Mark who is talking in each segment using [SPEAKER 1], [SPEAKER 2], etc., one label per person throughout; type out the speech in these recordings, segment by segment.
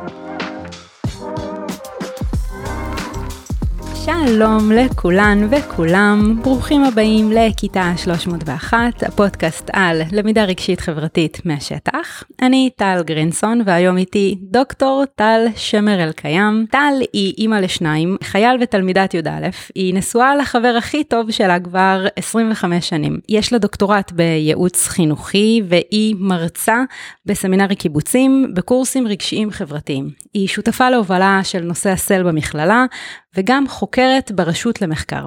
[SPEAKER 1] Thank you. שלום לכולן וכולם, ברוכים הבאים לכיתה 301, הפודקאסט על למידה רגשית חברתית מהשטח. אני טל גרינסון והיום איתי דוקטור טל שמר אלקיים. טל היא אימא לשניים, חייל ותלמידת י"א, היא נשואה לחבר הכי טוב שלה כבר 25 שנים. יש לה דוקטורט בייעוץ חינוכי והיא מרצה בסמינרי קיבוצים בקורסים רגשיים חברתיים. היא שותפה להובלה של נושא הסל במכללה וגם חוקרת ברשות למחקר.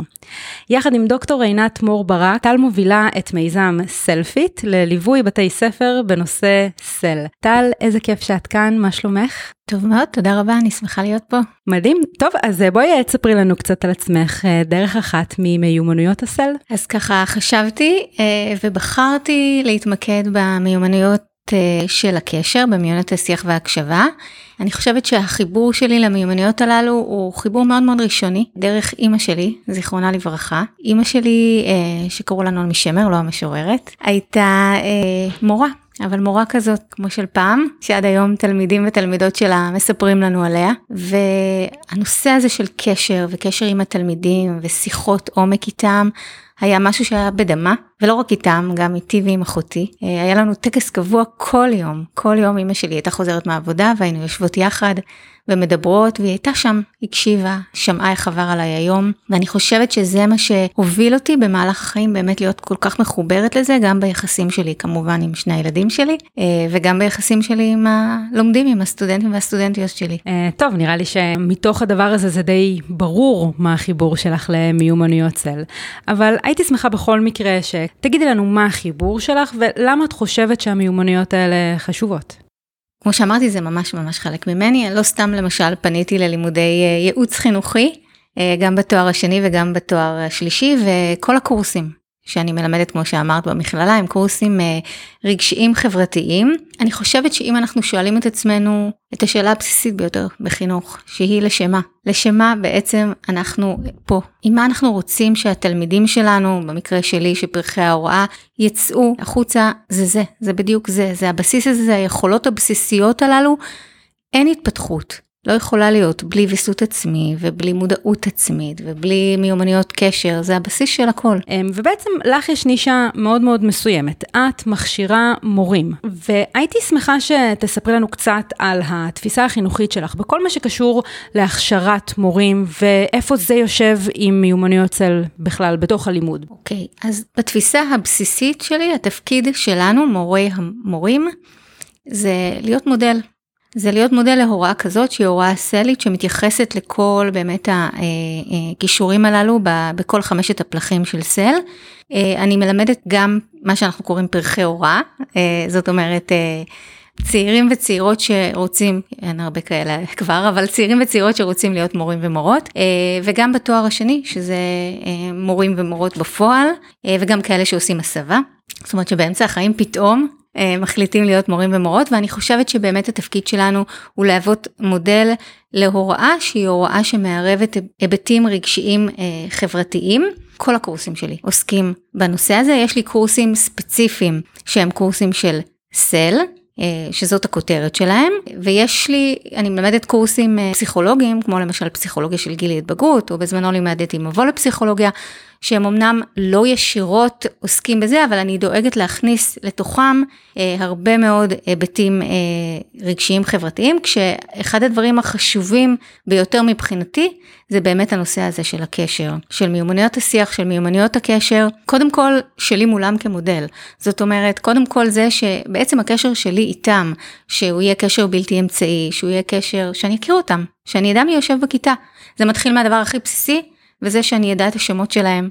[SPEAKER 1] יחד עם דוקטור עינת מור ברק, טל מובילה את מיזם סלפיט לליווי בתי ספר בנושא SEL. טל, איזה כיף שאת כאן, מה שלומך?
[SPEAKER 2] טוב מאוד, תודה רבה, אני שמחה להיות פה.
[SPEAKER 1] מדהים. טוב, אז בואי תספרי לנו קצת על עצמך, אה, דרך אחת ממיומנויות ה SEL.
[SPEAKER 2] אז ככה חשבתי אה, ובחרתי להתמקד במיומנויות אה, של הקשר, במיומנויות השיח וההקשבה. אני חושבת שהחיבור שלי למיומנויות הללו הוא חיבור מאוד מאוד ראשוני, דרך אימא שלי, זיכרונה לברכה. אימא שלי, אה, שקראו לה נעמי שמר, לא המשוררת, הייתה אה, מורה. אבל מורה כזאת כמו של פעם, שעד היום תלמידים ותלמידות שלה מספרים לנו עליה. והנושא הזה של קשר וקשר עם התלמידים ושיחות עומק איתם, היה משהו שהיה בדמה, ולא רק איתם, גם איתי ועם אחותי. אה, היה לנו טקס קבוע כל יום, כל יום אמא שלי הייתה חוזרת מהעבודה והיינו יושבות יחד ומדברות, והיא הייתה שם, הקשיבה, שמעה איך עבר עליי היום, ואני חושבת שזה מה שהוביל אותי במהלך החיים באמת להיות כל כך מחוברת לזה, גם ביחסים שלי כמובן עם שני הילדים שלי, אה, וגם ביחסים שלי עם הלומדים, עם הסטודנטים והסטודנטיות שלי.
[SPEAKER 1] אה, טוב, נראה לי שמתוך הדבר הזה זה די ברור מה החיבור שלך למיומנויות צל, אבל הייתי שמחה בכל מקרה שתגידי לנו מה החיבור שלך ולמה את חושבת שהמיומנויות האלה חשובות.
[SPEAKER 2] כמו שאמרתי זה ממש ממש חלק ממני, לא סתם למשל פניתי ללימודי אה, ייעוץ חינוכי, אה, גם בתואר השני וגם בתואר השלישי וכל הקורסים שאני מלמדת כמו שאמרת במכללה הם קורסים אה, רגשיים חברתיים. אני חושבת שאם אנחנו שואלים את עצמנו את השאלה הבסיסית ביותר בחינוך שהיא לשמה, לשמה בעצם אנחנו פה, עם מה אנחנו רוצים שהתלמידים שלנו, במקרה שלי שפרחי ההוראה, יצאו החוצה, זה זה, זה בדיוק זה, זה הבסיס הזה, זה היכולות הבסיסיות הללו, אין התפתחות. לא יכולה להיות בלי ויסות עצמי ובלי מודעות עצמית ובלי מיומנויות קשר, זה הבסיס של הכל.
[SPEAKER 1] אמ, ובעצם לך יש נישה מאוד מאוד מסוימת, את מכשירה מורים, והייתי שמחה שתספרי לנו קצת על התפיסה החינוכית שלך בכל מה שקשור להכשרת מורים ואיפה זה יושב עם מיומנויות צל בכלל בתוך הלימוד.
[SPEAKER 2] אוקיי, okay, אז בתפיסה הבסיסית שלי, התפקיד שלנו, מורי המורים, זה להיות מודל. זה להיות מודל להוראה כזאת שהיא הוראה סלית שמתייחסת לכל באמת הכישורים הללו בכל חמשת הפלחים של סל. אה, אני מלמדת גם מה שאנחנו קוראים פרחי הוראה, אה, זאת אומרת צעירים וצעירות שרוצים, אין הרבה כאלה כבר, אבל צעירים וצעירות שרוצים להיות מורים ומורות, אה, וגם בתואר השני שזה מורים ומורות בפועל, וגם כאלה שעושים הסבה. זאת אומרת שבאמצע החיים פתאום אה, מחליטים להיות מורים ומורות ואני חושבת שבאמת התפקיד שלנו הוא להוות מודל להוראה שהיא הוראה שמערבת היבטים רגשיים אה, חברתיים. כל הקורסים שלי עוסקים בנושא הזה, יש לי קורסים ספציפיים שהם קורסים של סל, אה, שזאת הכותרת שלהם, ויש לי, אני מלמדת קורסים פסיכולוגיים, כמו למשל פסיכולוגיה של גיל התבגרות, או בזמנו לימדתי מבוא לפסיכולוגיה, שהם אמנם לא ישירות עוסקים בזה, אבל אני דואגת להכניס לתוכם אה, הרבה מאוד היבטים אה, רגשיים חברתיים, כשאחד הדברים החשובים ביותר מבחינתי, זה באמת הנושא הזה של הקשר, של מיומנויות השיח, של מיומנויות הקשר, קודם כל שלי מולם כמודל. זאת אומרת, קודם כל זה שבעצם הקשר שלי איתם, שהוא יהיה קשר בלתי אמצעי, שהוא יהיה קשר שאני אכיר אותם, שאני אדע מי יושב בכיתה. זה מתחיל מהדבר הכי בסיסי, וזה שאני אדע את השמות שלהם.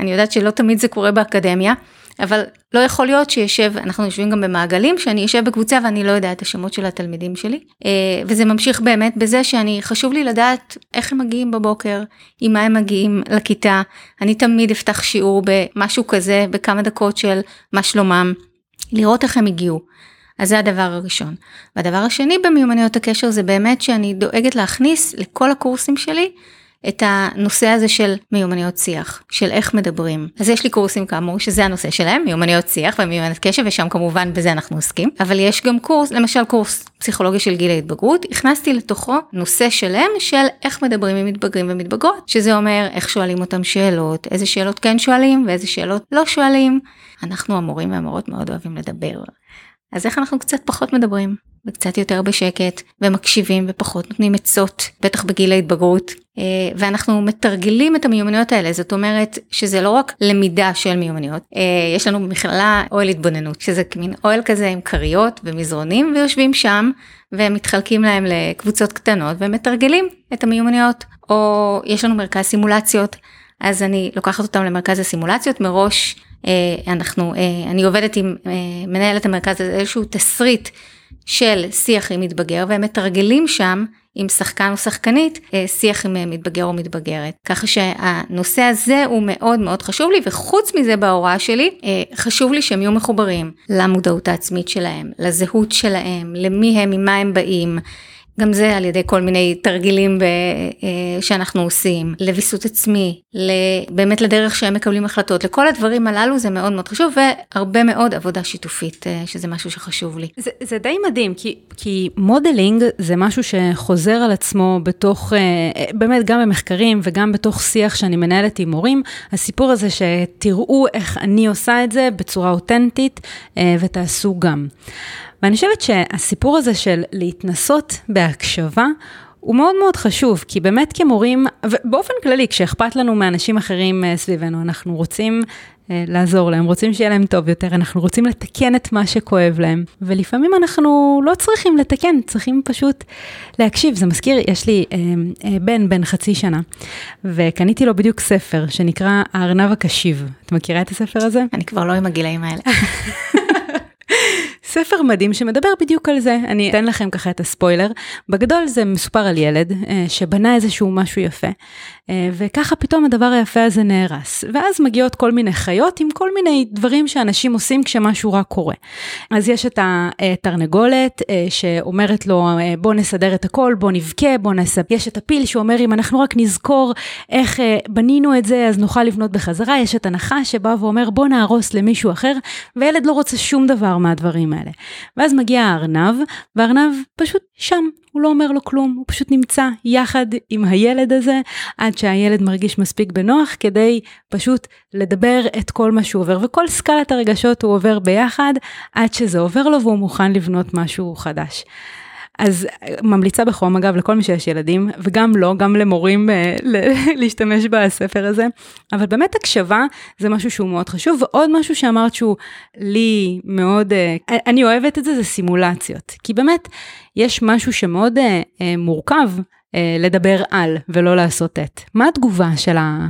[SPEAKER 2] אני יודעת שלא תמיד זה קורה באקדמיה, אבל לא יכול להיות שישב, אנחנו יושבים גם במעגלים, שאני אשב בקבוצה ואני לא יודעת את השמות של התלמידים שלי. אה, וזה ממשיך באמת בזה שאני, חשוב לי לדעת איך הם מגיעים בבוקר, עם מה הם מגיעים לכיתה. אני תמיד אפתח שיעור במשהו כזה, בכמה דקות של מה שלומם, לראות איך הם הגיעו. אז זה הדבר הראשון. והדבר השני במיומנויות הקשר זה באמת שאני דואגת להכניס לכל הקורסים שלי את הנושא הזה של מיומנויות שיח, של איך מדברים. אז יש לי קורסים כאמור שזה הנושא שלהם, מיומנויות שיח ומיומנות קשב, ושם כמובן בזה אנחנו עוסקים. אבל יש גם קורס, למשל קורס פסיכולוגיה של גיל ההתבגרות, הכנסתי לתוכו נושא שלם של איך מדברים עם מתבגרים ומתבגרות, שזה אומר איך שואלים אותם שאלות, איזה שאלות כן שואלים ואיזה שאלות לא שואלים. אנחנו המורים והמורות מאוד אוהבים לדבר. אז איך אנחנו קצת פחות מדברים, וקצת יותר בשקט, ומקשיבים ופחות נותנים עצות, בטח בגיל ההתבגרות, אה, ואנחנו מתרגלים את המיומנויות האלה, זאת אומרת שזה לא רק למידה של מיומנויות, אה, יש לנו במכללה אוהל התבוננות, שזה מין אוהל כזה עם כריות ומזרונים, ויושבים שם, ומתחלקים להם לקבוצות קטנות, ומתרגלים את המיומנויות, או יש לנו מרכז סימולציות, אז אני לוקחת אותם למרכז הסימולציות מראש. אה, אנחנו, אני עובדת עם מנהלת המרכז איזשהו תסריט של שיח עם מתבגר והם מתרגלים שם עם שחקן או שחקנית שיח עם מתבגר או מתבגרת. ככה שהנושא הזה הוא מאוד מאוד חשוב לי וחוץ מזה בהוראה שלי חשוב לי שהם יהיו מחוברים למודעות העצמית שלהם, לזהות שלהם, למי הם, ממה הם באים. גם זה על ידי כל מיני תרגילים ב, אה, שאנחנו עושים, לוויסות עצמי, באמת לדרך שהם מקבלים החלטות, לכל הדברים הללו זה מאוד מאוד חשוב והרבה מאוד עבודה שיתופית, אה, שזה משהו שחשוב לי.
[SPEAKER 1] זה, זה די מדהים, כי, כי modeling זה משהו שחוזר על עצמו בתוך, אה, באמת גם במחקרים וגם בתוך שיח שאני מנהלת עם מורים, הסיפור הזה שתראו איך אני עושה את זה בצורה אותנטית ותעשו גם. ואני חושבת שהסיפור הזה של להתנסות בהקשבה, הוא מאוד מאוד חשוב, כי באמת כמורים, ובאופן כללי, כשאכפת לנו מאנשים אחרים אה, סביבנו, אנחנו רוצים אה, לעזור להם, רוצים שיהיה להם טוב יותר, אנחנו רוצים לתקן את מה שכואב להם, ולפעמים אנחנו לא צריכים לתקן, צריכים פשוט להקשיב. זה מזכיר, יש לי אה, אה, בן, בן חצי שנה, וקניתי לו בדיוק ספר שנקרא הארנב הקשיב. את מכירה את הספר הזה?
[SPEAKER 2] אני כבר לא עם הגילאים האלה.
[SPEAKER 1] ספר מדהים שמדבר בדיוק על זה, אני אתן לכם ככה את הספוילר. בגדול זה מסופר על ילד אה, שבנה איזשהו משהו יפה, אה, וככה פתאום הדבר היפה הזה נהרס. ואז מגיעות כל מיני חיות עם כל מיני דברים שאנשים עושים כשמשהו רע קורה. אז יש את התרנגולת אה, שאומרת לו בוא נסדר את הכל, בוא נבכה, בוא נעשה. יש את הפיל שאומר אם אנחנו רק נזכור איך בנינו את זה אז נוכל לבנות בחזרה. יש את הנחש שבא ואומר בוא נהרוס למישהו אחר, וילד לא רוצה שום דבר מהדברים האלה. האלה. ואז מגיע הארנב, והארנב פשוט שם, הוא לא אומר לו כלום, הוא פשוט נמצא יחד עם הילד הזה, עד שהילד מרגיש מספיק בנוח כדי פשוט לדבר את כל מה שהוא עובר, וכל סקלת הרגשות הוא עובר ביחד, עד שזה עובר לו והוא מוכן לבנות משהו חדש. אז ממליצה בחום אגב לכל מי שיש ילדים וגם לא גם למורים אה, להשתמש בספר הזה אבל באמת הקשבה זה משהו שהוא מאוד חשוב ועוד משהו שאמרת שהוא לי מאוד אה, אני אוהבת את זה זה סימולציות כי באמת יש משהו שמאוד אה, מורכב לדבר על ולא לעשות את. מה התגובה של, ה,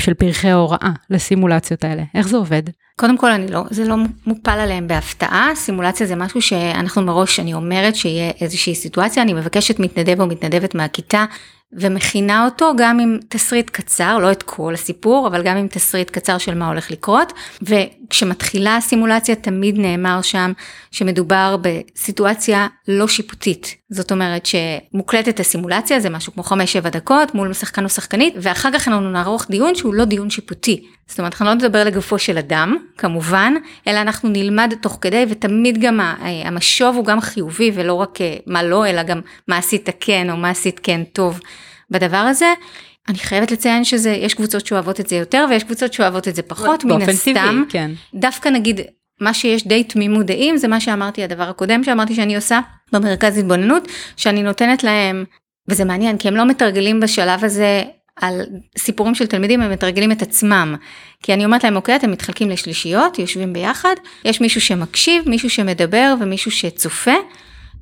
[SPEAKER 1] של פרחי ההוראה לסימולציות האלה? איך זה עובד?
[SPEAKER 2] קודם כל אני לא, זה לא מופל עליהם בהפתעה, סימולציה זה משהו שאנחנו מראש, אני אומרת שיהיה איזושהי סיטואציה, אני מבקשת מתנדב או מתנדבת מהכיתה ומכינה אותו גם עם תסריט קצר, לא את כל הסיפור, אבל גם עם תסריט קצר של מה הולך לקרות. וכשמתחילה הסימולציה תמיד נאמר שם שמדובר בסיטואציה לא שיפוטית. זאת אומרת שמוקלטת הסימולציה זה משהו כמו 5-7 דקות מול שחקן או שחקנית, ואחר כך אנחנו נערוך דיון שהוא לא דיון שיפוטי. זאת אומרת, אנחנו לא נדבר לגופו של אדם, כמובן, אלא אנחנו נלמד תוך כדי, ותמיד גם המשוב הוא גם חיובי, ולא רק אה, מה לא, אלא גם מה עשית כן, או מה עשית כן טוב בדבר הזה. אני חייבת לציין שזה, יש קבוצות שאוהבות את זה יותר, ויש קבוצות שאוהבות את זה פחות, מן הסתם. טבעי, כן. דווקא נגיד, מה שיש די תמימות דעים, זה מה שאמרתי, הדבר הקודם שאמרתי שאני עושה במרכז התבוננות, שאני נותנת להם, וזה מעניין, כי הם לא מתרגלים בשלב הזה על סיפורים של תלמידים הם מתרגלים את עצמם. כי אני אומרת להם אוקיי אתם מתחלקים לשלישיות יושבים ביחד יש מישהו שמקשיב מישהו שמדבר ומישהו שצופה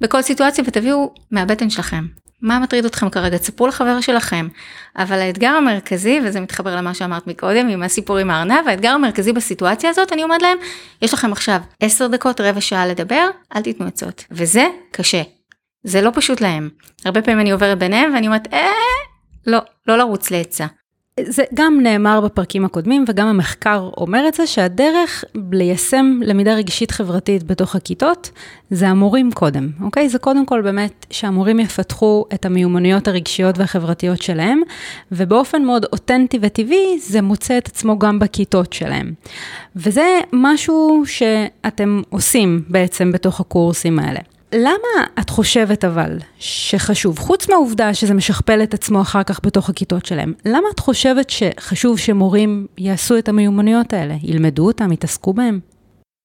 [SPEAKER 2] בכל סיטואציה ותביאו מהבטן שלכם. מה מטריד אתכם כרגע תספרו לחבר שלכם. אבל האתגר המרכזי וזה מתחבר למה שאמרת מקודם עם הסיפור עם הארנב האתגר המרכזי בסיטואציה הזאת אני אומרת להם יש לכם עכשיו 10 דקות רבע שעה לדבר אל תיתנו עצות וזה קשה. זה לא פשוט להם. הרבה פעמים אני עוברת ביניהם ואני אומרת אה לא, לא לרוץ לעצה.
[SPEAKER 1] זה גם נאמר בפרקים הקודמים וגם המחקר אומר את זה שהדרך ליישם למידה רגשית חברתית בתוך הכיתות זה המורים קודם, אוקיי? זה קודם כל באמת שהמורים יפתחו את המיומנויות הרגשיות והחברתיות שלהם ובאופן מאוד אותנטי וטבעי זה מוצא את עצמו גם בכיתות שלהם. וזה משהו שאתם עושים בעצם בתוך הקורסים האלה. למה את חושבת אבל שחשוב, חוץ מהעובדה שזה משכפל את עצמו אחר כך בתוך הכיתות שלהם, למה את חושבת שחשוב שמורים יעשו את המיומנויות האלה, ילמדו אותם, יתעסקו בהם?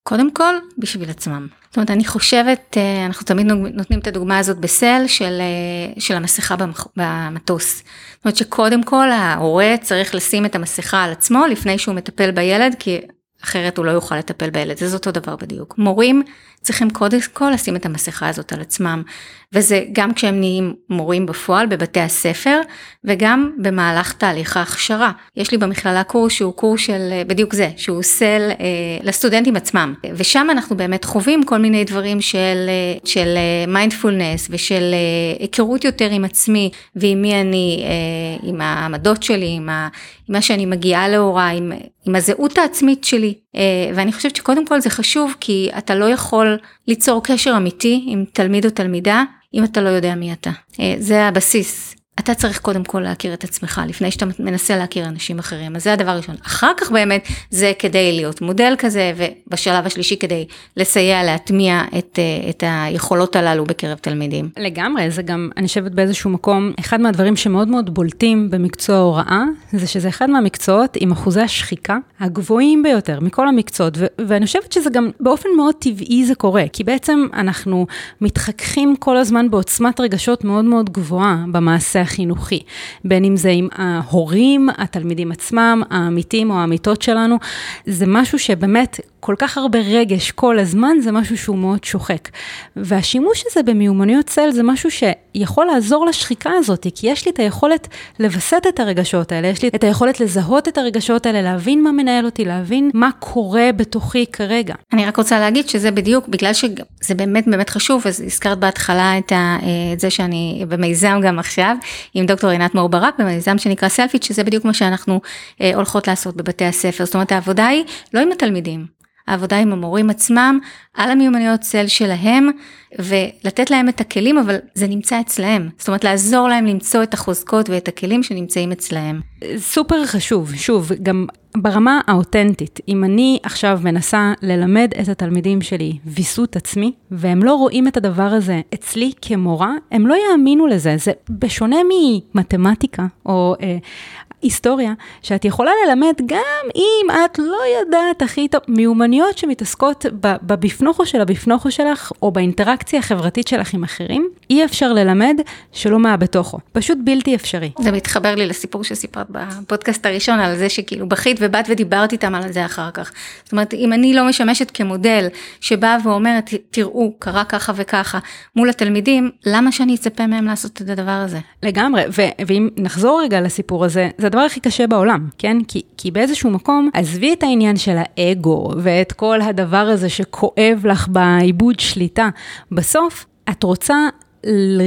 [SPEAKER 2] קודם כל, בשביל עצמם. זאת אומרת, אני חושבת, אה, אנחנו תמיד נותנים את הדוגמה הזאת בסל של, אה, של המסכה במטוס. זאת אומרת שקודם כל ההורה צריך לשים את המסכה על עצמו לפני שהוא מטפל בילד, כי אחרת הוא לא יוכל לטפל בילד, זה אותו דבר בדיוק. מורים צריכים קודם כל לשים את המסכה הזאת על עצמם, וזה גם כשהם נהיים מורים בפועל בבתי הספר, וגם במהלך תהליך ההכשרה. יש לי במכללה קורס שהוא קורס של בדיוק זה, שהוא סל אה, לסטודנטים עצמם, ושם אנחנו באמת חווים כל מיני דברים של, של מיינדפולנס ושל אה, היכרות יותר עם עצמי ועם מי אני, אה, עם העמדות שלי, עם, ה, עם מה שאני מגיעה לאורה, עם, עם הזהות העצמית שלי, אה, ואני חושבת שקודם כל זה חשוב כי אתה לא יכול ליצור קשר אמיתי עם תלמיד או תלמידה אם אתה לא יודע מי אתה. אה, זה הבסיס. אתה צריך קודם כל להכיר את עצמך לפני שאתה מנסה להכיר אנשים אחרים אז זה הדבר הראשון אחר כך באמת זה כדי להיות מודל כזה ובשלב השלישי כדי לסייע להטמיע את, אה, את היכולות הללו בקרב תלמידים.
[SPEAKER 1] לגמרי זה גם אני חושבת באיזשהו מקום אחד מהדברים שמאוד מאוד בולטים במקצוע ההוראה זה שזה אחד מהמקצועות עם אחוזי השחיקה הגבוהים ביותר מכל המקצועות ואני חושבת שזה גם באופן מאוד טבעי זה קורה כי בעצם אנחנו מתחככים כל הזמן בעוצמת רגשות מאוד מאוד גבוהה במעשה החינוכי, בין אם זה עם ההורים, התלמידים עצמם, העמיתים או העמיתות שלנו, זה משהו שבאמת כל כך הרבה רגש כל הזמן, זה משהו שהוא מאוד שוחק. והשימוש הזה במיומנויות צל זה משהו שיכול לעזור לשחיקה הזאת, כי יש לי את היכולת לווסת את הרגשות האלה, יש לי את היכולת לזהות את הרגשות האלה, להבין מה מנהל אותי, להבין מה קורה בתוכי כרגע.
[SPEAKER 2] אני רק רוצה להגיד שזה בדיוק, בגלל שזה באמת באמת חשוב, אז הזכרת בהתחלה את, ה, את זה שאני במיזם גם עכשיו, עם דוקטור עינת מור ברק, במיזם שנקרא סלפיט, שזה בדיוק מה שאנחנו אה, הולכות לעשות בבתי הספר. זאת אומרת, העבודה היא לא עם התלמידים. העבודה עם המורים עצמם, על המיומנויות צל שלהם, ולתת להם את הכלים, אבל זה נמצא אצלהם. זאת אומרת, לעזור להם למצוא את החוזקות ואת הכלים שנמצאים אצלהם.
[SPEAKER 1] סופר חשוב, שוב, גם ברמה האותנטית, אם אני עכשיו מנסה ללמד את התלמידים שלי ויסות עצמי, והם לא רואים את הדבר הזה אצלי כמורה, הם לא יאמינו לזה. זה בשונה ממתמטיקה, או אה, היסטוריה, שאת יכולה ללמד גם אם את לא יודעת הכי טוב, מיומנויות שמתעסקות בבפנוכו של הבפנוכו שלך, או באינטראקציה החברתית שלך עם אחרים, אי אפשר ללמד שלא מה בתוכו. פשוט בלתי אפשרי.
[SPEAKER 2] זה מתחבר לי לסיפור שסיפרת בפודקאסט הראשון, על זה שכאילו בכית ובאת ודיברת איתם על זה אחר כך. זאת אומרת, אם אני לא משמשת כמודל שבאה ואומרת, תראו, קרה ככה וככה, מול התלמידים, למה שאני אצפה מהם לעשות את הדבר הזה?
[SPEAKER 1] לגמרי, ואם נחזור רגע לסיפור הזה, זה הדבר הכי קשה בעולם, כן? כי, כי באיזשהו מקום, עזבי את העניין של האגו ואת כל הדבר הזה שכואב לך בעיבוד שליטה. בסוף, את רוצה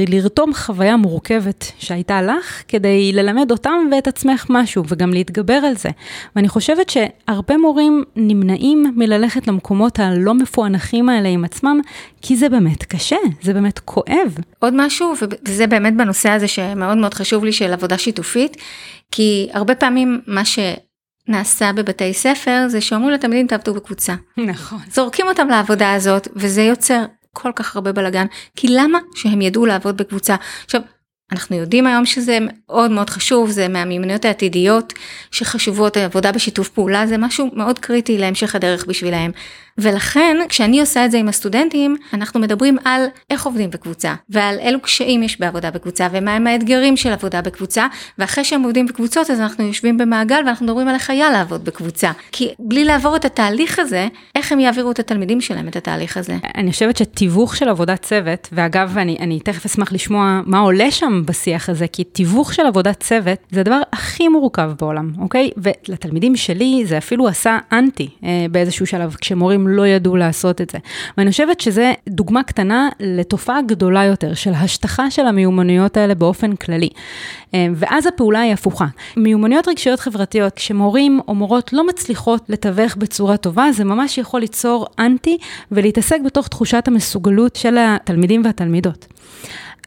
[SPEAKER 1] לרתום חוויה מורכבת שהייתה לך, כדי ללמד אותם ואת עצמך משהו, וגם להתגבר על זה. ואני חושבת שהרבה מורים נמנעים מללכת למקומות הלא מפוענחים האלה עם עצמם, כי זה באמת קשה, זה באמת כואב.
[SPEAKER 2] עוד משהו, וזה באמת בנושא הזה שמאוד מאוד חשוב לי, של עבודה שיתופית, כי הרבה פעמים מה ש... נעשה בבתי ספר זה שאומרים לתלמידים תעבדו בקבוצה.
[SPEAKER 1] נכון.
[SPEAKER 2] זורקים אותם לעבודה הזאת וזה יוצר כל כך הרבה בלאגן, כי למה שהם ידעו לעבוד בקבוצה? עכשיו, אנחנו יודעים היום שזה מאוד מאוד חשוב, זה מהמיומנויות העתידיות שחשובות, עבודה בשיתוף פעולה זה משהו מאוד קריטי להמשך הדרך בשבילהם. ולכן כשאני עושה את זה עם הסטודנטים אנחנו מדברים על איך עובדים בקבוצה ועל אילו קשיים יש בעבודה בקבוצה ומהם האתגרים של עבודה בקבוצה ואחרי שהם עובדים בקבוצות אז אנחנו יושבים במעגל ואנחנו מדברים על איך היה לעבוד בקבוצה כי בלי לעבור את התהליך הזה איך הם יעבירו את התלמידים שלהם את התהליך הזה.
[SPEAKER 1] אני חושבת שתיווך של עבודת צוות ואגב אני, אני תכף אשמח לשמוע מה עולה שם בשיח הזה כי תיווך של עבודת צוות זה הדבר הכי מורכב בעולם אוקיי ולתלמידים שלי זה אפילו עשה אנטי אה, באיזשהו שלב כשמורים לא ידעו לעשות את זה. ואני חושבת שזה דוגמה קטנה לתופעה גדולה יותר של השטחה של המיומנויות האלה באופן כללי. אה, ואז הפעולה היא הפוכה. מיומנויות רגשיות חברתיות, כשמורים או מורות לא מצליחות לתווך בצורה טובה, זה ממש יכול ליצור אנטי ולהתעסק בתוך תחושת המסוגלות של התלמידים והתלמידות.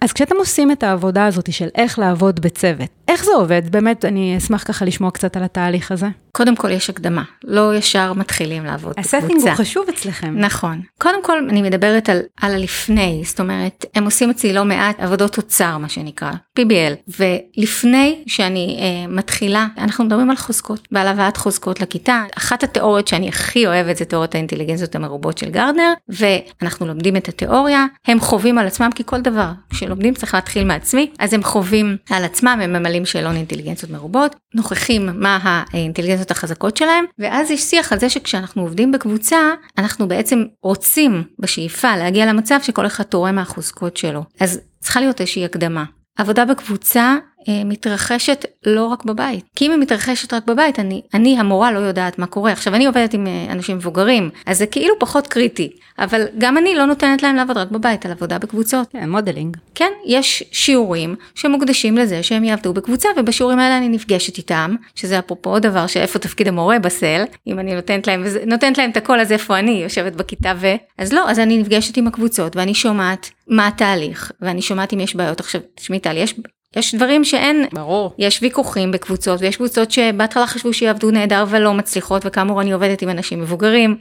[SPEAKER 1] אז כשאתם עושים את העבודה הזאת של איך לעבוד בצוות, איך זה עובד? באמת, אני אשמח ככה לשמוע קצת על התהליך הזה.
[SPEAKER 2] קודם כל יש הקדמה, לא ישר מתחילים לעבוד בקבוצה.
[SPEAKER 1] הסטינג הוא חשוב אצלכם.
[SPEAKER 2] נכון. קודם כל אני מדברת על, על הלפני, זאת אומרת, הם עושים אצלי לא מעט עבודות תוצר, מה שנקרא, PBL, ולפני שאני אה, מתחילה, אנחנו מדברים על חוזקות, ועל הבאת חוזקות לכיתה. אחת התיאוריות שאני הכי אוהבת זה תיאוריות האינטליגנציות המרובות של גרדנר, ואנחנו לומדים את התיאוריה, הם חווים על עצמם, כי כל דבר שלומדים צריך להתחיל מעצמי, אז הם חווים על עצמם, הם ממלאים שאלון אינטליגנציות מרובות, נוכחים מה האינטליגנציות החזקות שלהם, ואז יש שיח על זה שכשאנחנו עובדים בקבוצה, אנחנו בעצם רוצים בשאיפה להגיע למצב שכל אחד תורם מהחוזקות שלו. אז צריכה להיות איזושהי הקדמה. עבודה בקבוצה מתרחשת לא רק בבית. כי אם היא מתרחשת רק בבית, אני, אני המורה לא יודעת מה קורה. עכשיו אני עובדת עם אה, אנשים מבוגרים, אז זה כאילו פחות קריטי, אבל גם אני לא נותנת להם לעבוד רק בבית, על עבודה בקבוצות.
[SPEAKER 1] כן, modeling.
[SPEAKER 2] כן, יש שיעורים שמוקדשים לזה שהם יעבדו בקבוצה, ובשיעורים האלה אני נפגשת איתם, שזה אפרופו עוד דבר שאיפה תפקיד המורה ב-SEL, אם אני נותנת להם, נותנת להם את הכל, אז איפה אני יושבת בכיתה ו... אז לא, אז אני נפגשת עם הקבוצות ואני שומעת מה התהליך, ואני שומעת אם יש בעיות. עכשיו, תשמעי טל, יש יש דברים שאין,
[SPEAKER 1] ברור.
[SPEAKER 2] יש ויכוחים בקבוצות ויש קבוצות שבהתחלה חשבו שיעבדו נהדר ולא מצליחות וכאמור אני עובדת עם אנשים מבוגרים.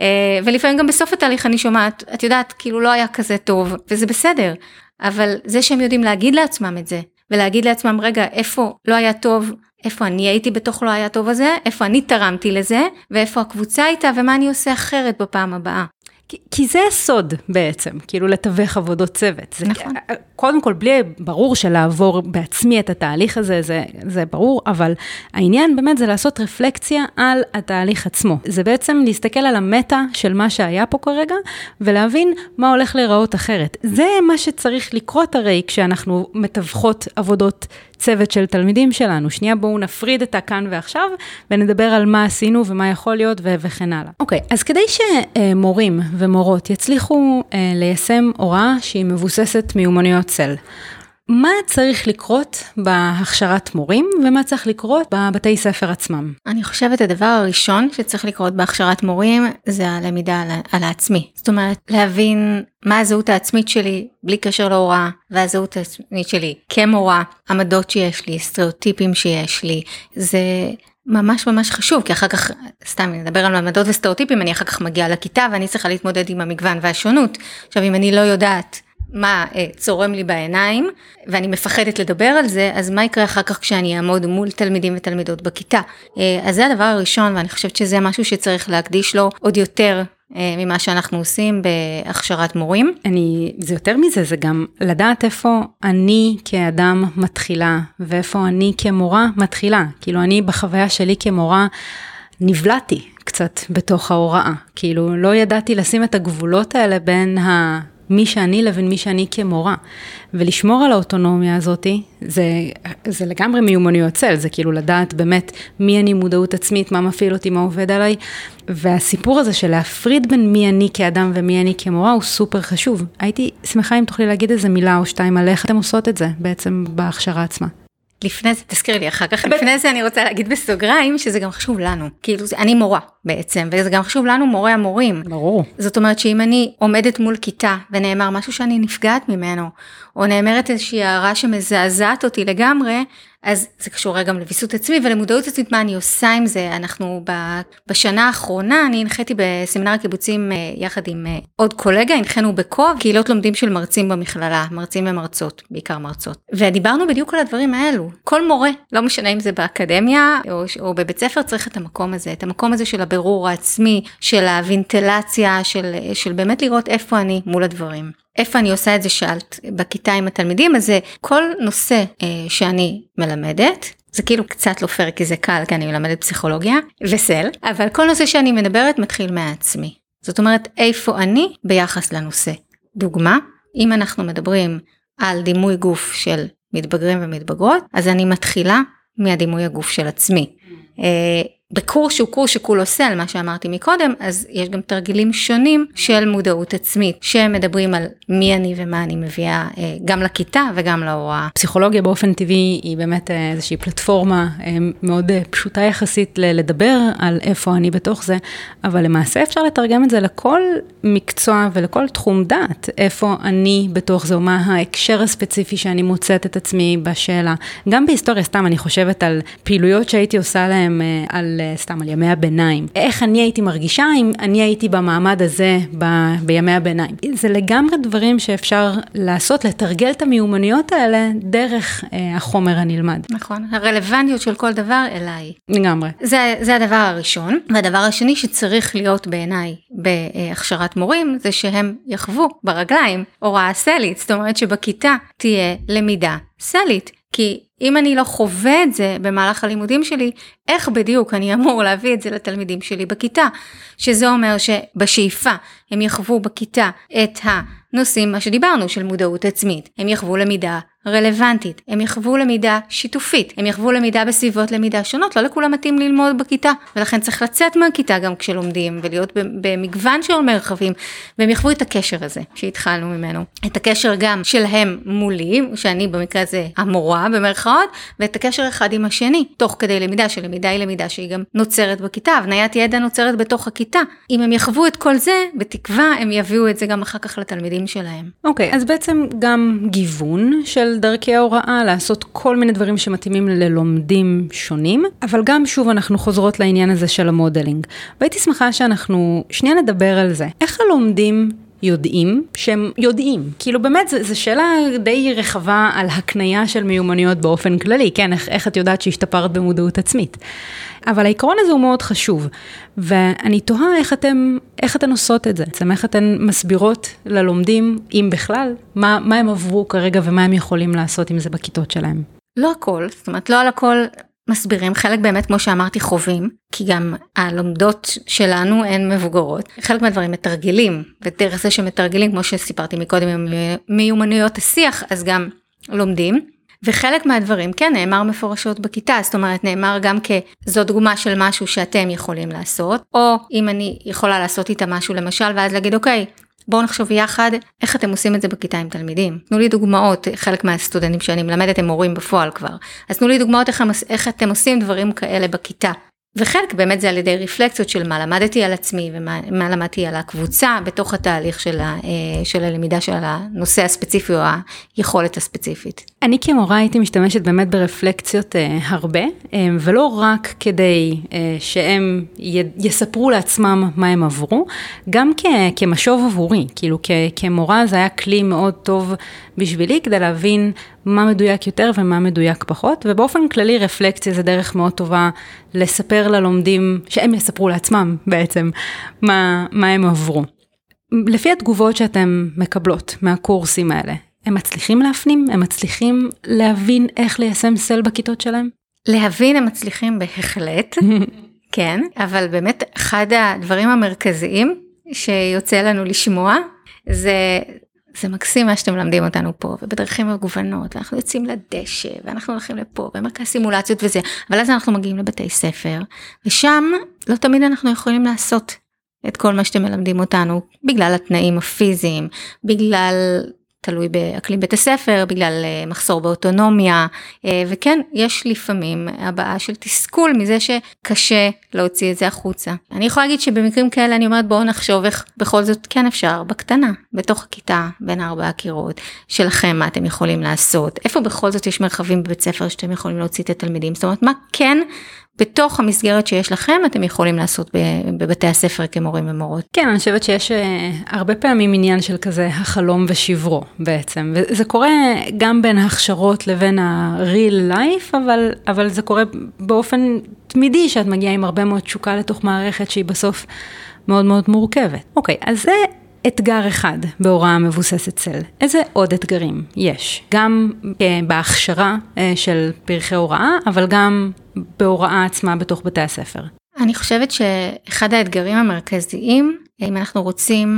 [SPEAKER 2] אה, ולפעמים גם בסוף התהליך אני שומעת את יודעת כאילו לא היה כזה טוב וזה בסדר. אבל זה שהם יודעים להגיד לעצמם את זה ולהגיד לעצמם רגע איפה לא היה טוב? איפה אני הייתי בתוך לא היה טוב הזה? איפה אני תרמתי לזה? ואיפה הקבוצה הייתה? ומה אני עושה אחרת בפעם הבאה.
[SPEAKER 1] כי, כי זה הסוד בעצם, כאילו לתווך עבודות צוות. זה,
[SPEAKER 2] נכון.
[SPEAKER 1] קודם כל, בלי, ברור שלעבור בעצמי את התהליך הזה, זה, זה ברור, אבל העניין באמת זה לעשות רפלקציה על התהליך עצמו. זה בעצם להסתכל על המטה של מה שהיה פה כרגע, ולהבין מה הולך להיראות אחרת. זה מה שצריך לקרות הרי כשאנחנו מתווכות עבודות צוות של תלמידים שלנו. שנייה, בואו נפריד את הכאן ועכשיו, ונדבר על מה עשינו ומה יכול להיות ו- וכן הלאה. אוקיי, okay, אז כדי שמורים ומורות יצליחו אה, ליישם הוראה שהיא מבוססת מיומנויות צל, מה צריך לקרות בהכשרת מורים ומה צריך לקרות בבתי ספר עצמם?
[SPEAKER 2] אני חושבת הדבר הראשון שצריך לקרות בהכשרת מורים זה הלמידה על, על העצמי. זאת אומרת, להבין מה הזהות העצמית שלי בלי קשר להוראה, והזהות העצמית שלי כמורה, עמדות שיש לי, סטריאוטיפים שיש לי, זה... ממש ממש חשוב כי אחר כך סתם נדבר על מעמדות וסטריאוטיפים אני אחר כך מגיעה לכיתה ואני צריכה להתמודד עם המגוון והשונות עכשיו אם אני לא יודעת מה אה, צורם לי בעיניים ואני מפחדת לדבר על זה אז מה יקרה אחר כך כשאני אעמוד מול תלמידים ותלמידות בכיתה אה, אז זה הדבר הראשון ואני חושבת שזה משהו שצריך להקדיש לו עוד יותר אה, ממה שאנחנו עושים בהכשרת מורים.
[SPEAKER 1] אני, זה יותר מזה, זה גם לדעת איפה אני כאדם מתחילה, ואיפה אני כמורה מתחילה. כאילו, אני בחוויה שלי כמורה נבלעתי קצת בתוך ההוראה. כאילו, לא ידעתי לשים את הגבולות האלה בין ה... מי שאני לבין מי שאני כמורה. ולשמור על האוטונומיה הזאתי, זה, זה לגמרי מיומנויות צל, זה כאילו לדעת באמת מי אני מודעות עצמית, מה מפעיל אותי, מה עובד עליי. והסיפור הזה של להפריד בין מי אני כאדם ומי אני כמורה הוא סופר חשוב. הייתי שמחה אם תוכלי להגיד איזה מילה או שתיים על איך אתם עושות את זה בעצם בהכשרה עצמה.
[SPEAKER 2] לפני זה, תזכירי לי אחר כך, לפני זה אני רוצה להגיד בסוגריים שזה גם חשוב לנו, כאילו אני מורה בעצם, וזה גם חשוב לנו מורי המורים.
[SPEAKER 1] ברור.
[SPEAKER 2] זאת אומרת שאם אני עומדת מול כיתה ונאמר משהו שאני נפגעת ממנו, או נאמרת איזושהי הערה שמזעזעת אותי לגמרי, אז זה קשור גם לוויסות עצמי ולמודעות עצמית מה אני עושה עם זה. אנחנו בשנה האחרונה, אני הנחיתי בסמינר הקיבוצים אה, יחד עם אה, עוד קולגה, הנחינו בקוב קהילות לומדים של מרצים במכללה, מרצים ומרצות, בעיקר מרצות. ודיברנו בדיוק על הדברים האלו. כל מורה, לא משנה אם זה באקדמיה או, או בבית ספר, צריך את המקום הזה, את המקום הזה של הבירור העצמי, של הוונטלציה, של, של באמת לראות איפה אני מול הדברים. איפה אני עושה את זה שאלת בכיתה עם התלמידים אז זה כל נושא אה, שאני מלמדת זה כאילו קצת לא פייר כי זה קל כי אני מלמדת פסיכולוגיה וסל אבל כל נושא שאני מדברת מתחיל מעצמי זאת אומרת איפה אני ביחס לנושא. דוגמה אם אנחנו מדברים על דימוי גוף של מתבגרים ומתבגרות אז אני מתחילה מהדימוי הגוף של עצמי. אה, בקורס שהוא קורס שכולו סל, מה שאמרתי מקודם, אז יש גם תרגילים שונים של מודעות עצמית, שמדברים על מי אני ומה אני מביאה אה, גם לכיתה וגם להוראה.
[SPEAKER 1] פסיכולוגיה באופן טבעי היא באמת אה, איזושהי פלטפורמה אה, מאוד פשוטה יחסית לדבר על איפה אני בתוך זה, אבל למעשה אפשר לתרגם את זה לכל מקצוע ולכל תחום דעת, איפה אני בתוך זה, או מה ההקשר הספציפי שאני מוצאת את עצמי בשאלה. גם בהיסטוריה, סתם אני חושבת על פעילויות שהייתי עושה להם על סתם על ימי הביניים. איך אני הייתי מרגישה אם אני הייתי במעמד הזה ב, בימי הביניים. זה לגמרי דברים שאפשר לעשות, לתרגל את המיומנויות האלה דרך אה, החומר הנלמד.
[SPEAKER 2] נכון, הרלוונטיות של כל דבר אליי.
[SPEAKER 1] לגמרי.
[SPEAKER 2] זה, זה הדבר הראשון. והדבר השני שצריך להיות בעיניי בהכשרת מורים, זה שהם יחוו ברגליים הוראה סלית. זאת אומרת שבכיתה תהיה למידה סלית. כי אם אני לא חווה את זה במהלך הלימודים שלי, איך בדיוק אני אמור להביא את זה לתלמידים שלי בכיתה? שזה אומר שבשאיפה הם יחוו בכיתה את הנושאים, מה שדיברנו, של מודעות עצמית. הם יחוו למידה רלוונטית, הם יחוו למידה שיתופית, הם יחוו למידה בסביבות למידה שונות, לא לכולם מתאים ללמוד בכיתה, ולכן צריך לצאת מהכיתה גם כשלומדים, ולהיות במגוון של מרחבים, והם יחוו את הקשר הזה שהתחלנו ממנו. את הקשר גם שלהם מולי, שאני במקרה הזה המורה במרכאות, ואת הקשר אחד עם השני, תוך כדי למידה, שלמידה היא למידה שהיא גם נוצרת בכיתה, הבניית ידע נוצרת בתוך הכיתה. אם הם יחוו את כל זה, בתקווה הם יביאו את זה גם אחר כך לתלמידים שלהם.
[SPEAKER 1] אוקיי, okay, אז בעצם גם גיוון של דרכי ההוראה, לעשות כל מיני דברים שמתאימים ללומדים שונים, אבל גם שוב אנחנו חוזרות לעניין הזה של המודלינג. והייתי שמחה שאנחנו שנייה נדבר על זה. איך הלומדים יודעים שהם יודעים. כאילו באמת, זו שאלה די רחבה על הקנייה של מיומנויות באופן כללי, כן, איך, איך את יודעת שהשתפרת במודעות עצמית. אבל העיקרון הזה הוא מאוד חשוב, ואני תוהה איך אתם, איך אתן עושות את זה, בעצם איך אתן מסבירות ללומדים, אם בכלל, מה, מה הם עברו כרגע ומה הם יכולים לעשות עם זה בכיתות שלהם.
[SPEAKER 2] לא הכל, זאת אומרת לא על הכל מסבירים, חלק באמת כמו שאמרתי חווים, כי גם הלומדות שלנו הן מבוגרות, חלק מהדברים מתרגלים, ודרך זה שמתרגלים כמו שסיפרתי מקודם עם מיומנויות השיח, אז גם לומדים. וחלק מהדברים כן נאמר מפורשות בכיתה, זאת אומרת נאמר גם כזו דוגמה של משהו שאתם יכולים לעשות, או אם אני יכולה לעשות איתה משהו למשל ואז להגיד אוקיי, בואו נחשוב יחד איך אתם עושים את זה בכיתה עם תלמידים. תנו לי דוגמאות, חלק מהסטודנטים שאני מלמדת הם מורים בפועל כבר, אז תנו לי דוגמאות איך, איך אתם עושים דברים כאלה בכיתה. וחלק באמת זה על ידי רפלקציות של מה למדתי על עצמי ומה למדתי על הקבוצה בתוך התהליך של, ה, אה, של הלמידה של הנושא הספציפי או היכולת הספציפית.
[SPEAKER 1] אני כמורה הייתי משתמשת באמת ברפלקציות אה, הרבה, אה, ולא רק כדי שהם יספרו לעצמם מה הם עברו, גם כ, כמשוב עבורי, כאילו כ, כמורה זה היה כלי מאוד טוב בשבילי כדי להבין מה מדויק יותר ומה מדויק פחות, ובאופן כללי רפלקציה זה דרך מאוד טובה לספר ללומדים, שהם יספרו לעצמם בעצם מה, מה הם עברו. לפי התגובות שאתם מקבלות מהקורסים האלה, הם מצליחים להפנים? הם מצליחים להבין איך ליישם סל בכיתות שלהם?
[SPEAKER 2] להבין הם מצליחים בהחלט, כן, אבל באמת אחד הדברים המרכזיים שיוצא לנו לשמוע זה זה מקסים מה שאתם מלמדים אותנו פה ובדרכים מגוונות ואנחנו יוצאים לדשא ואנחנו הולכים לפה ומרכז סימולציות וזה אבל אז אנחנו מגיעים לבתי ספר ושם לא תמיד אנחנו יכולים לעשות את כל מה שאתם מלמדים אותנו בגלל התנאים הפיזיים בגלל תלוי באקלים בית הספר, בגלל אה, מחסור באוטונומיה, אה, וכן, יש לפעמים הבעה של תסכול מזה שקשה להוציא את זה החוצה. אני יכולה להגיד שבמקרים כאלה אני אומרת בואו נחשוב איך בכל זאת כן אפשר, בקטנה, בתוך הכיתה, בין ארבעה הקירות, שלכם מה אתם יכולים לעשות, איפה בכל זאת יש מרחבים בבית ספר שאתם יכולים להוציא את התלמידים, זאת אומרת מה כן בתוך המסגרת שיש לכם אתם יכולים לעשות בבתי הספר כמורים ומורות.
[SPEAKER 1] כן, אני חושבת שיש אה, הרבה פעמים עניין של כזה החלום ושברו בעצם, וזה קורה גם בין ההכשרות לבין ה-real life, אבל, אבל זה קורה באופן תמידי שאת מגיעה עם הרבה מאוד תשוקה לתוך מערכת שהיא בסוף מאוד מאוד מורכבת. אוקיי, אז זה אתגר אחד בהוראה מבוססת צל. איזה עוד אתגרים יש? גם אה, בהכשרה אה, של פרחי הוראה, אבל גם בהוראה עצמה בתוך בתי הספר.
[SPEAKER 2] אני חושבת שאחד האתגרים המרכזיים אם אנחנו רוצים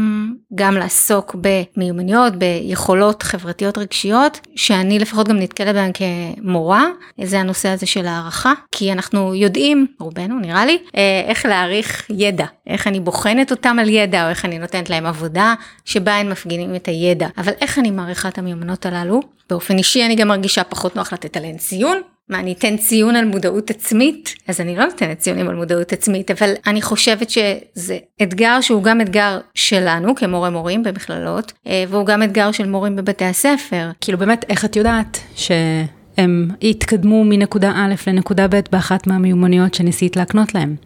[SPEAKER 2] גם לעסוק במיומנויות, ביכולות חברתיות רגשיות, שאני לפחות גם נתקלת בהן כמורה, זה הנושא הזה של הערכה, כי אנחנו יודעים, רובנו נראה לי, אה, איך להעריך ידע, איך אני בוחנת אותם על ידע, או איך אני נותנת להם עבודה שבה הם מפגינים את הידע, אבל איך אני מעריכה את המיומנות הללו? באופן אישי אני גם מרגישה פחות נוח לתת עליהן ציון, מה אני אתן ציון על מודעות עצמית אז אני לא נותנת ציונים על מודעות עצמית אבל אני חושבת שזה אתגר שהוא גם אתגר שלנו כמורה מורים במכללות אה, והוא גם אתגר של מורים בבתי הספר.
[SPEAKER 1] כאילו באמת איך את יודעת שהם יתקדמו מנקודה א' לנקודה ב' באחת מהמיומנויות שניסית להקנות להם.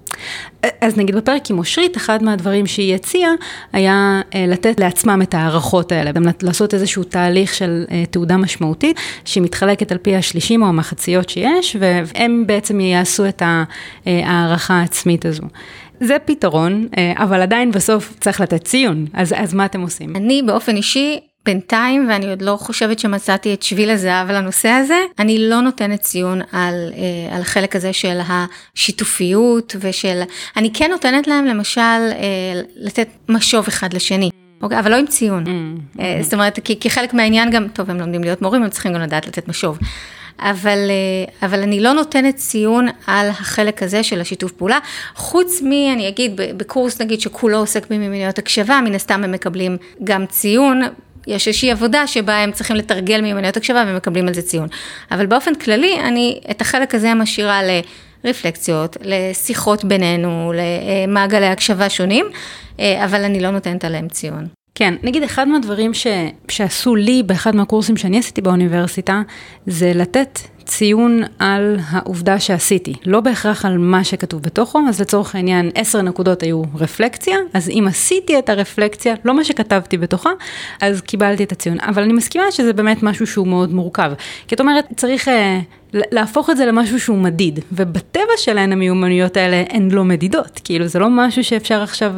[SPEAKER 1] אז נגיד בפרק עם אושרית, אחד מהדברים שהיא הציעה היה אה, לתת לעצמם את ההערכות האלה, גם לעשות איזשהו תהליך של אה, תעודה משמעותית, שמתחלקת על פי השלישים או המחציות שיש, והם בעצם יעשו את אה, ההערכה העצמית הזו. זה פתרון, אבל עדיין בסוף צריך לתת ציון, אז, אז מה אתם עושים?
[SPEAKER 2] אני באופן אישי בינתיים, ואני עוד לא חושבת שמצאתי את שביל הזהב לנושא הזה, אני לא נותנת ציון על, אה, על החלק הזה של השיתופיות ושל, אני כן נותנת להם למשל אה, לתת משוב אחד לשני. אוקיי, אבל לא עם ציון. Mm, אה, זאת אומרת, כי, כי חלק מהעניין גם, טוב, הם לומדים להיות מורים, הם צריכים גם לדעת לתת משוב. אבל, אה, אבל אני לא נותנת ציון על החלק הזה של השיתוף פעולה, חוץ מ, אני אגיד, בקורס נגיד שכולו עוסק במיומנויות הקשבה, מן הסתם הם מקבלים גם ציון, יש איזושהי עבודה שבה הם צריכים לתרגל מיומנויות הקשבה ומקבלים על זה ציון. אבל באופן כללי, אני את החלק הזה משאירה לרפלקציות, לשיחות בינינו, למעגלי הקשבה שונים, אה, אבל אני לא נותנת עליהם ציון.
[SPEAKER 1] כן, נגיד אחד מהדברים ש... שעשו לי באחד מהקורסים שאני עשיתי באוניברסיטה, זה לתת ציון על העובדה שעשיתי, לא בהכרח על מה שכתוב בתוכו, אז לצורך העניין 10 נקודות היו רפלקציה, אז אם עשיתי את הרפלקציה, לא מה שכתבתי בתוכה, אז קיבלתי את הציון. אבל אני מסכימה שזה באמת משהו שהוא מאוד מורכב. כי את אומרת, צריך... uh, להפוך את זה למשהו שהוא מדיד, ובטבע שלהן המיומנויות האלה הן לא מדידות, כאילו זה לא משהו שאפשר עכשיו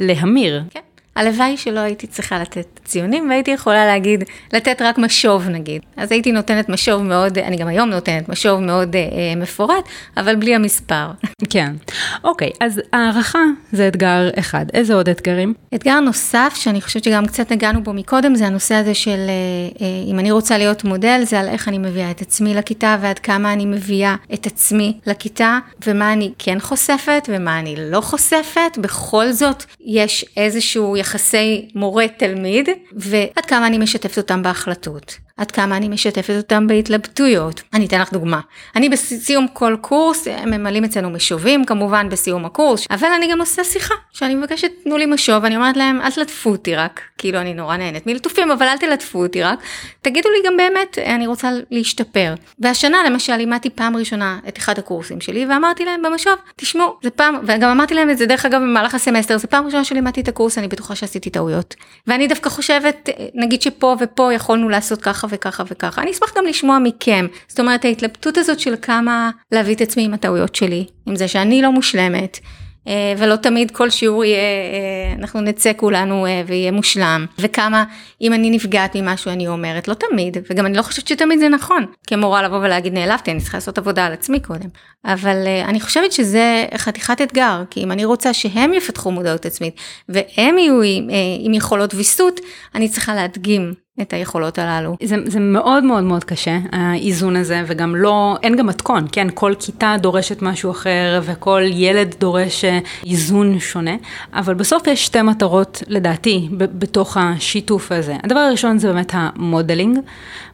[SPEAKER 1] להמיר.
[SPEAKER 2] כן. הלוואי שלא הייתי צריכה לתת ציונים והייתי יכולה להגיד, לתת רק משוב נגיד. אז הייתי נותנת משוב מאוד, אני גם היום נותנת משוב מאוד אה, אה מפורט, אבל בלי המספר.
[SPEAKER 1] כן. אוקיי, אז הערכה זה אתגר אחד. איזה עוד אתגרים?
[SPEAKER 2] אתגר נוסף, שאני חושבת שגם קצת נגענו בו מקודם, זה הנושא הזה של אה, אה, אם אני רוצה להיות מודל, זה על איך אני מביאה את עצמי לכיתה ועד כמה אני מביאה את עצמי לכיתה, ומה אני כן חושפת ומה אני לא חושפת. בכל זאת, יש איזשהו יחסי מורה-תלמיד, ועד כמה אני משתפת אותם בהחלטות. עד כמה אני משתפת אותם בהתלבטויות. אני אתן לך דוגמה. אני בסיום כל קורס, הם ממלאים אצלנו משובים כמובן בסיום הקורס, אבל אני גם עושה שיחה, שאני מבקשת תנו לי משוב, אני אומרת להם אל תלטפו אותי רק, כאילו אני נורא נהנית מלטופים, אבל אל תלטפו אותי רק, תגידו לי גם באמת, אני רוצה להשתפר. והשנה למשל לימדתי פעם ראשונה את אחד הקורסים שלי, ואמרתי להם במשוב, תשמעו, זה פעם, וגם אמרתי להם את זה דרך אגב במהלך הסמסטר, זה פעם ראשונה שלימדתי את הקורס, אני בטוחה שעשיתי טעויות. ואני דווקא חושבת, נגיד שפה ופה יכולנו לעשות ככה וככה וככה. אני אשמח גם לשמוע מכם. זאת אומרת, ההתלבטות הזאת של כמה להביא את עצמי עם הטעויות שלי, עם זה שאני לא מושלמת. אה, ולא תמיד כל שיעור יהיה, אה, אנחנו נצא כולנו אה, ויהיה מושלם, וכמה אם אני נפגעת ממשהו אני אומרת, לא תמיד, וגם אני לא חושבת שתמיד זה נכון, כמורה לבוא ולהגיד נעלבתי, אני צריכה לעשות עבודה על עצמי קודם, אבל אני חושבת שזה חתיכת אתגר, כי אם אני רוצה שהם יפתחו מודעות עצמית, והם יהיו עם, עם יכולות ויסות, אני צריכה להדגים את היכולות הללו.
[SPEAKER 1] זה, זה מאוד מאוד מאוד קשה, האיזון הזה, וגם לא, אין גם מתכון, כן? כל כיתה דורשת משהו אחר, וכל ילד דורש אה, איזון שונה, אבל בסוף יש שתי מטרות, לדעתי, בתוך השיתוף הזה. הדבר הראשון זה באמת המודלינג,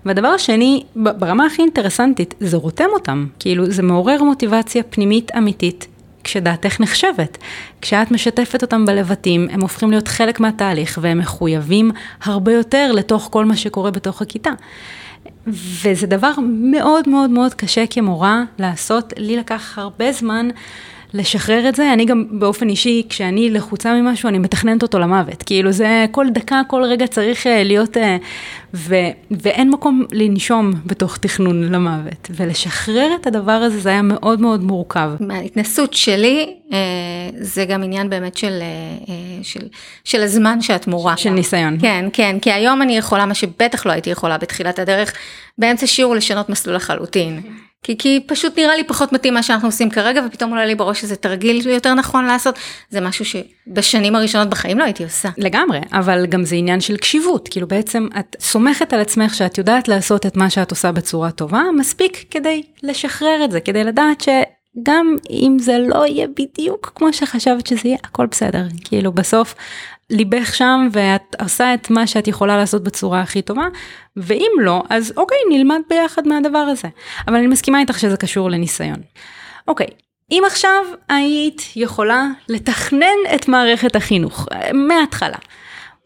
[SPEAKER 1] והדבר השני, ברמה הכי אינטרסנטית, זה רותם אותם, כאילו זה מעורר מוטיבציה פנימית אמיתית. כשדעתך נחשבת. כשאת משתפת אותם בלבטים, הם הופכים להיות חלק מהתהליך והם מחויבים הרבה יותר לתוך כל מה שקורה בתוך הכיתה. וזה דבר מאוד מאוד מאוד קשה כמורה לעשות, לי לקח הרבה זמן. לשחרר את זה, אני גם באופן אישי, כשאני לחוצה ממשהו, אני מתכננת אותו למוות. כאילו זה כל דקה, כל רגע צריך אה, להיות, אה, ו, ואין מקום לנשום בתוך תכנון למוות. ולשחרר את הדבר הזה, זה היה מאוד מאוד מורכב.
[SPEAKER 2] מההתנסות שלי, אה, זה גם עניין באמת של, של, של הזמן שאת מורה.
[SPEAKER 1] של ניסיון.
[SPEAKER 2] כן, כן, כי היום אני יכולה, מה שבטח לא הייתי יכולה בתחילת הדרך, באמצע שיעור לשנות מסלול לחלוטין. כי, כי פשוט נראה לי פחות מתאים מה שאנחנו עושים כרגע, ופתאום עולה לי בראש שזה תרגיל יותר נכון לעשות. זה משהו שבשנים הראשונות בחיים לא הייתי עושה.
[SPEAKER 1] לגמרי, אבל גם זה עניין של קשיבות, כאילו בעצם את סומכת על עצמך שאת יודעת לעשות את מה שאת עושה בצורה טובה, מספיק כדי לשחרר את זה, כדי לדעת ש... גם אם זה לא יהיה בדיוק כמו שחשבת שזה יהיה, הכל בסדר. כאילו בסוף ליבך שם ואת עושה את מה שאת יכולה לעשות בצורה הכי טובה, ואם לא, אז אוקיי, נלמד ביחד מהדבר הזה. אבל אני מסכימה איתך שזה קשור לניסיון. אוקיי, אם עכשיו היית יכולה לתכנן את מערכת החינוך מההתחלה,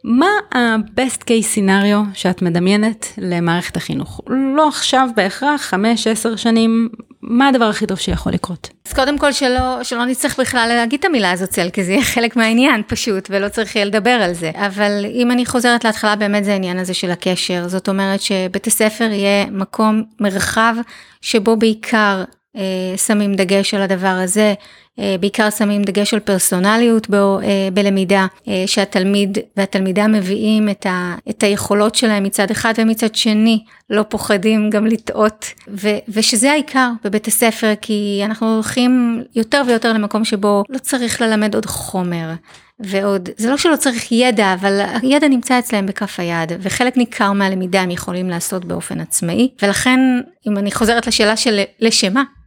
[SPEAKER 1] מה ה-best case scenario שאת מדמיינת למערכת החינוך? לא עכשיו בהכרח, 5-10 שנים, מה הדבר הכי טוב שיכול לקרות?
[SPEAKER 2] אז קודם כל שלא, שלא נצטרך בכלל להגיד את המילה הזאת צל, כי זה יהיה חלק מהעניין פשוט, ולא צריך יהיה לדבר על זה. אבל אם אני חוזרת להתחלה, באמת זה העניין הזה של הקשר. זאת אומרת שבית הספר יהיה מקום, מרחב, שבו בעיקר שמים דגש על הדבר הזה, אה, בעיקר שמים דגש על פרסונליות אה, בלמידה, אה, שהתלמיד והתלמידה מביאים את, ה, את היכולות שלהם מצד אחד ומצד שני, לא פוחדים גם לטעות, ו, ושזה העיקר בבית הספר, כי אנחנו הולכים יותר ויותר למקום שבו לא צריך ללמד עוד חומר. ועוד, זה לא שלא צריך ידע, אבל הידע נמצא אצלם בכף היד, וחלק ניכר מהלמידה הם יכולים לעשות באופן עצמאי, ולכן, אם אני חוזרת לשאלה של לשמה, שלשם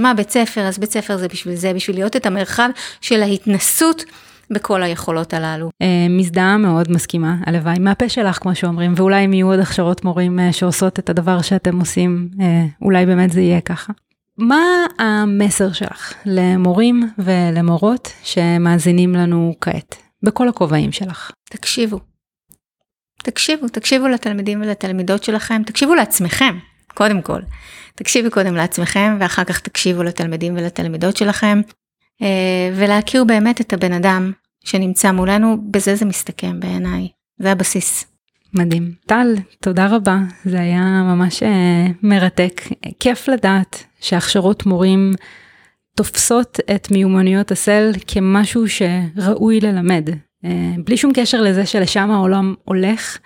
[SPEAKER 2] מה בית ספר, אז בית ספר זה בשביל זה, בשביל להיות את המרחב של ההתנסות בכל היכולות הללו.
[SPEAKER 1] אה, מזדהה מאוד מסכימה, הלוואי, מהפה שלך כמו שאומרים, ואולי אם יהיו עוד הכשרות מורים אה, שעושות את הדבר שאתם עושים, אה, אולי באמת זה יהיה ככה. מה המסר שלך למורים ולמורות שמאזינים לנו כעת, בכל הכובעים שלך?
[SPEAKER 2] תקשיבו. תקשיבו, תקשיבו לתלמידים ולתלמידות שלכם, תקשיבו לעצמכם, קודם כל. תקשיבו קודם לעצמכם ואחר כך תקשיבו לתלמידים ולתלמידות שלכם אה, ולהכיר באמת את הבן אדם שנמצא מולנו, בזה זה מסתכם בעיניי, זה הבסיס.
[SPEAKER 1] מדהים. טל, תודה רבה, זה היה ממש אה, מרתק. כיף לדעת שהכשרות מורים תופסות את מיומנויות הסל כמשהו שראוי ללמד, אה, בלי שום קשר לזה שלשם העולם הולך.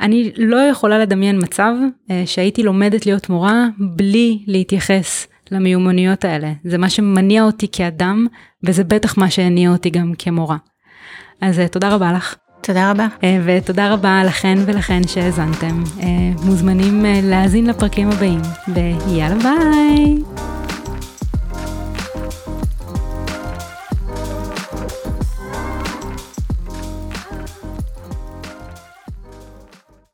[SPEAKER 1] אני לא יכולה לדמיין מצב אה, שהייתי לומדת להיות מורה בלי להתייחס למיומנויות האלה. זה מה שמניע אותי כאדם, וזה בטח מה שהניע אותי גם כמורה. אז אה, תודה רבה לך.
[SPEAKER 2] תודה רבה.
[SPEAKER 1] אה, ותודה רבה לכן ולכן שהאזנתם. מוזמנים להאזין לפרקים הבאים, ויאללה ביי.